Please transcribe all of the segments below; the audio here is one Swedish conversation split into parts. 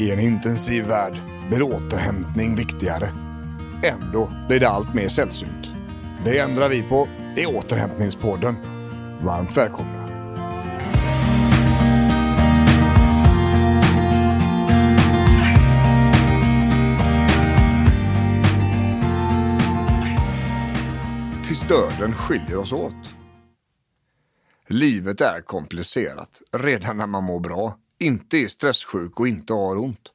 I en intensiv värld blir återhämtning viktigare. Ändå blir det allt mer sällsynt. Det ändrar vi på i Återhämtningspodden. Varmt välkomna! Tills döden skiljer oss åt. Livet är komplicerat redan när man mår bra, inte är stresssjuk och inte har ont.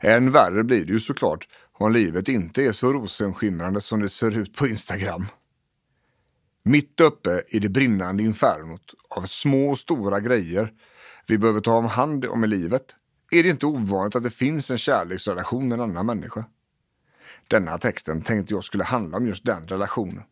Än värre blir det ju såklart om livet inte är så rosenskimrande som det ser ut på Instagram. Mitt uppe i det brinnande infernot av små och stora grejer vi behöver ta om hand om i livet är det inte ovanligt att det finns en kärleksrelation med en annan människa. Denna texten tänkte jag skulle handla om just den relationen.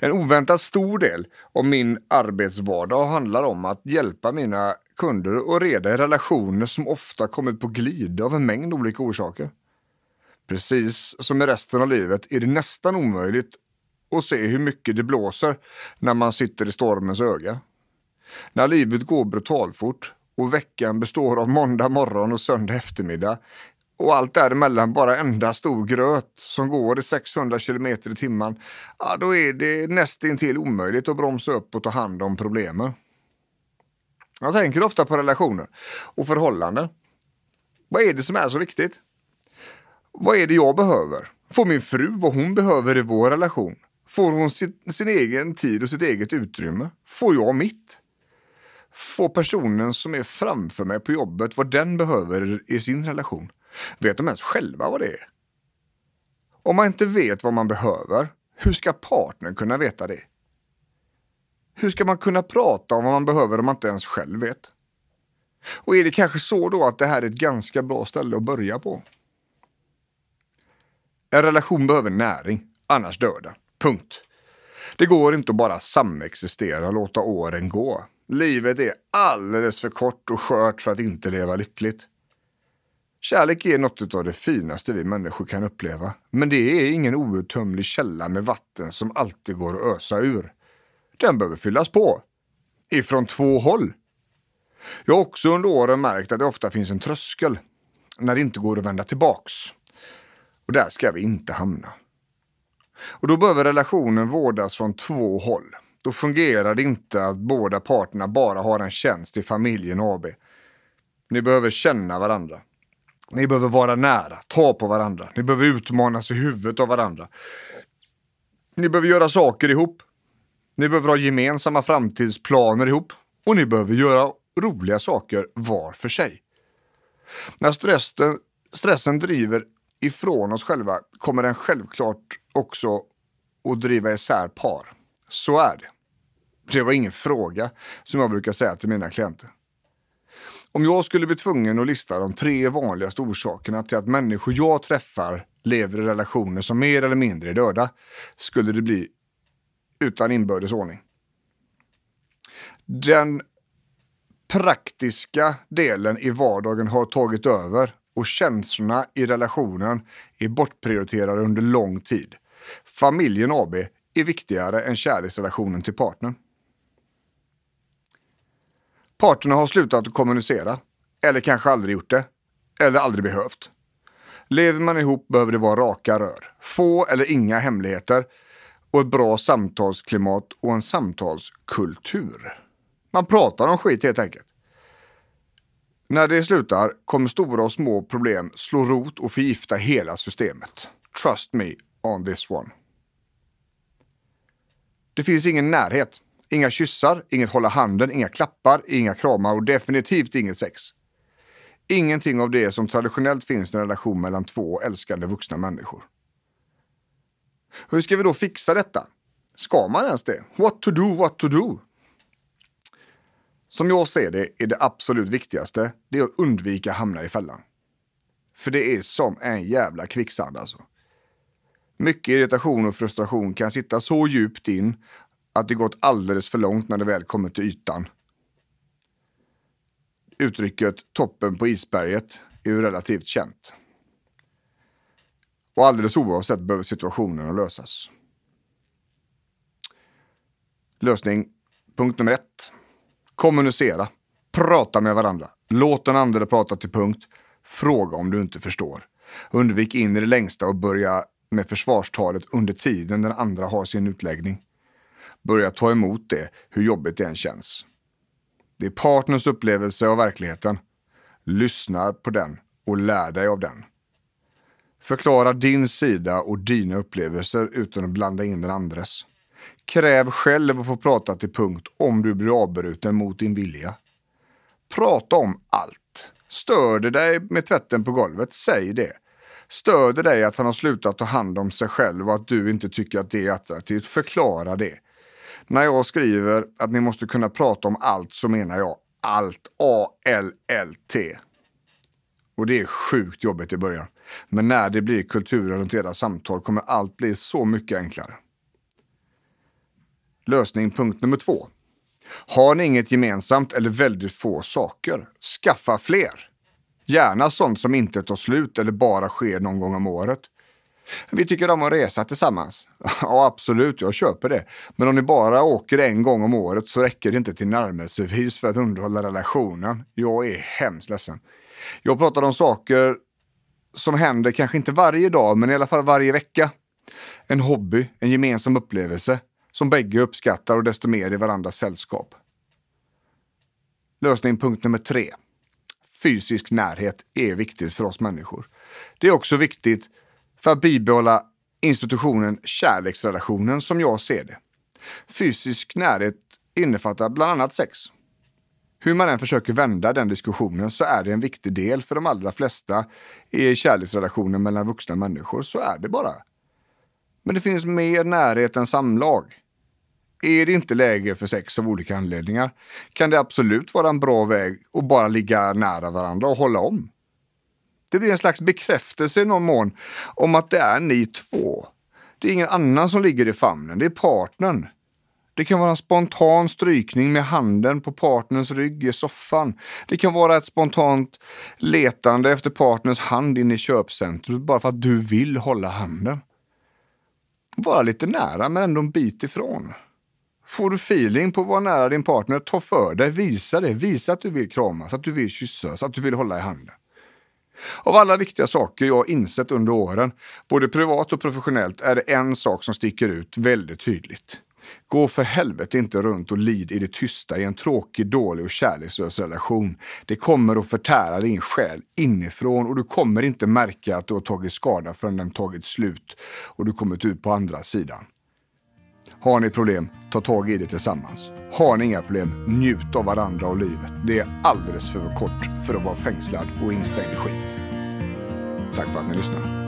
En oväntat stor del av min arbetsvardag handlar om att hjälpa mina kunder och reda i relationer som ofta kommit på glid av en mängd olika orsaker. Precis som i resten av livet är det nästan omöjligt att se hur mycket det blåser när man sitter i stormens öga. När livet går brutalfort och veckan består av måndag morgon och söndag eftermiddag och allt däremellan bara enda stor gröt som går i 600 kilometer i timmen, ja, då är det nästintill omöjligt att bromsa upp och ta hand om problemen. Jag tänker ofta på relationer och förhållanden. Vad är det som är så viktigt? Vad är det jag behöver? Får min fru vad hon behöver i vår relation? Får hon sin, sin egen tid och sitt eget utrymme? Får jag mitt? Får personen som är framför mig på jobbet vad den behöver i sin relation? Vet de ens själva vad det är? Om man inte vet vad man behöver, hur ska partnern kunna veta det? Hur ska man kunna prata om vad man behöver om man inte ens själv vet? Och är det kanske så då att det här är ett ganska bra ställe att börja på? En relation behöver näring, annars dör den. Punkt. Det går inte att bara samexistera och låta åren gå. Livet är alldeles för kort och skört för att inte leva lyckligt. Kärlek är något av det finaste vi människor kan uppleva. Men det är ingen outtömlig källa med vatten som alltid går att ösa ur. Den behöver fyllas på. Ifrån två håll. Jag har också under åren märkt att det ofta finns en tröskel när det inte går att vända tillbaks. Och där ska vi inte hamna. Och då behöver relationen vårdas från två håll. Då fungerar det inte att båda parterna bara har en tjänst i familjen AB. Ni behöver känna varandra. Ni behöver vara nära, ta på varandra. Ni behöver utmanas i huvudet av varandra. Ni behöver göra saker ihop. Ni behöver ha gemensamma framtidsplaner ihop. Och ni behöver göra roliga saker var för sig. När stressen, stressen driver ifrån oss själva kommer den självklart också att driva isär par. Så är det. Det var ingen fråga, som jag brukar säga till mina klienter. Om jag skulle bli tvungen att lista de tre vanligaste orsakerna till att människor jag träffar lever i relationer som mer eller mindre är döda, skulle det bli utan inbördes ordning. Den praktiska delen i vardagen har tagit över och känslorna i relationen är bortprioriterade under lång tid. Familjen AB är viktigare än kärleksrelationen till partnern. Parterna har slutat att kommunicera. Eller kanske aldrig gjort det. Eller aldrig behövt. Lever man ihop behöver det vara raka rör. Få eller inga hemligheter. Och ett bra samtalsklimat och en samtalskultur. Man pratar om skit helt enkelt. När det slutar kommer stora och små problem slå rot och förgifta hela systemet. Trust me on this one. Det finns ingen närhet. Inga kyssar, inget hålla handen, inga klappar, inga kramar och definitivt inget sex. Ingenting av det som traditionellt finns i en relation mellan två älskande vuxna människor. Hur ska vi då fixa detta? Ska man ens det? What to do, what to do? Som jag ser det är det absolut viktigaste det är att undvika hamna i fällan. För det är som en jävla kvicksand alltså. Mycket irritation och frustration kan sitta så djupt in att det gått alldeles för långt när det väl kommer till ytan. Uttrycket toppen på isberget är ju relativt känt. Och alldeles oavsett behöver situationen lösas. Lösning punkt nummer ett. Kommunicera. Prata med varandra. Låt den andra prata till punkt. Fråga om du inte förstår. Undvik in i det längsta och börja med försvarstalet under tiden den andra har sin utläggning. Börja ta emot det, hur jobbigt det än känns. Det är partners upplevelse av verkligheten. Lyssna på den och lär dig av den. Förklara din sida och dina upplevelser utan att blanda in den andres. Kräv själv att få prata till punkt om du blir avbruten mot din vilja. Prata om allt. Stör det dig med tvätten på golvet, säg det. Stör det dig att han har slutat ta hand om sig själv och att du inte tycker att det är attraktivt, förklara det. När jag skriver att ni måste kunna prata om allt så menar jag allt. A-L-L-T. Och det är sjukt jobbigt i början. Men när det blir kulturen runt era samtal kommer allt bli så mycket enklare. Lösning punkt nummer två. Har ni inget gemensamt eller väldigt få saker, skaffa fler. Gärna sånt som inte tar slut eller bara sker någon gång om året. Vi tycker om att resa tillsammans. Ja, absolut, jag köper det. Men om ni bara åker en gång om året så räcker det inte till närmelsevis för att underhålla relationen. Jag är hemskt ledsen. Jag pratar om saker som händer kanske inte varje dag, men i alla fall varje vecka. En hobby, en gemensam upplevelse som bägge uppskattar och desto mer i varandras sällskap. Lösning punkt nummer tre. Fysisk närhet är viktigt för oss människor. Det är också viktigt för att bibehålla institutionen kärleksrelationen som jag ser det. Fysisk närhet innefattar bland annat sex. Hur man än försöker vända den diskussionen så är det en viktig del för de allra flesta i kärleksrelationen mellan vuxna människor. Så är det bara. Men det finns mer närhet än samlag. Är det inte läge för sex av olika anledningar kan det absolut vara en bra väg att bara ligga nära varandra och hålla om. Det blir en slags bekräftelse i någon mån om att det är ni två. Det är ingen annan som ligger i famnen, det är partnern. Det kan vara en spontan strykning med handen på partners rygg i soffan. Det kan vara ett spontant letande efter partners hand in i köpcentret bara för att du vill hålla handen. Vara lite nära men ändå en bit ifrån. Får du feeling på att vara nära din partner, ta för dig, visa det. Visa att du vill kramas, att du vill kyssas, att du vill hålla i handen. Av alla viktiga saker jag insett under åren, både privat och professionellt, är det en sak som sticker ut väldigt tydligt. Gå för helvete inte runt och lid i det tysta i en tråkig, dålig och kärlekslös relation. Det kommer att förtära din själ inifrån och du kommer inte märka att du har tagit skada förrän den tagit slut och du kommit ut på andra sidan. Har ni problem, ta tag i det tillsammans. Har ni inga problem, njut av varandra och livet. Det är alldeles för kort för att vara fängslad och instängd i skit. Tack för att ni lyssnar.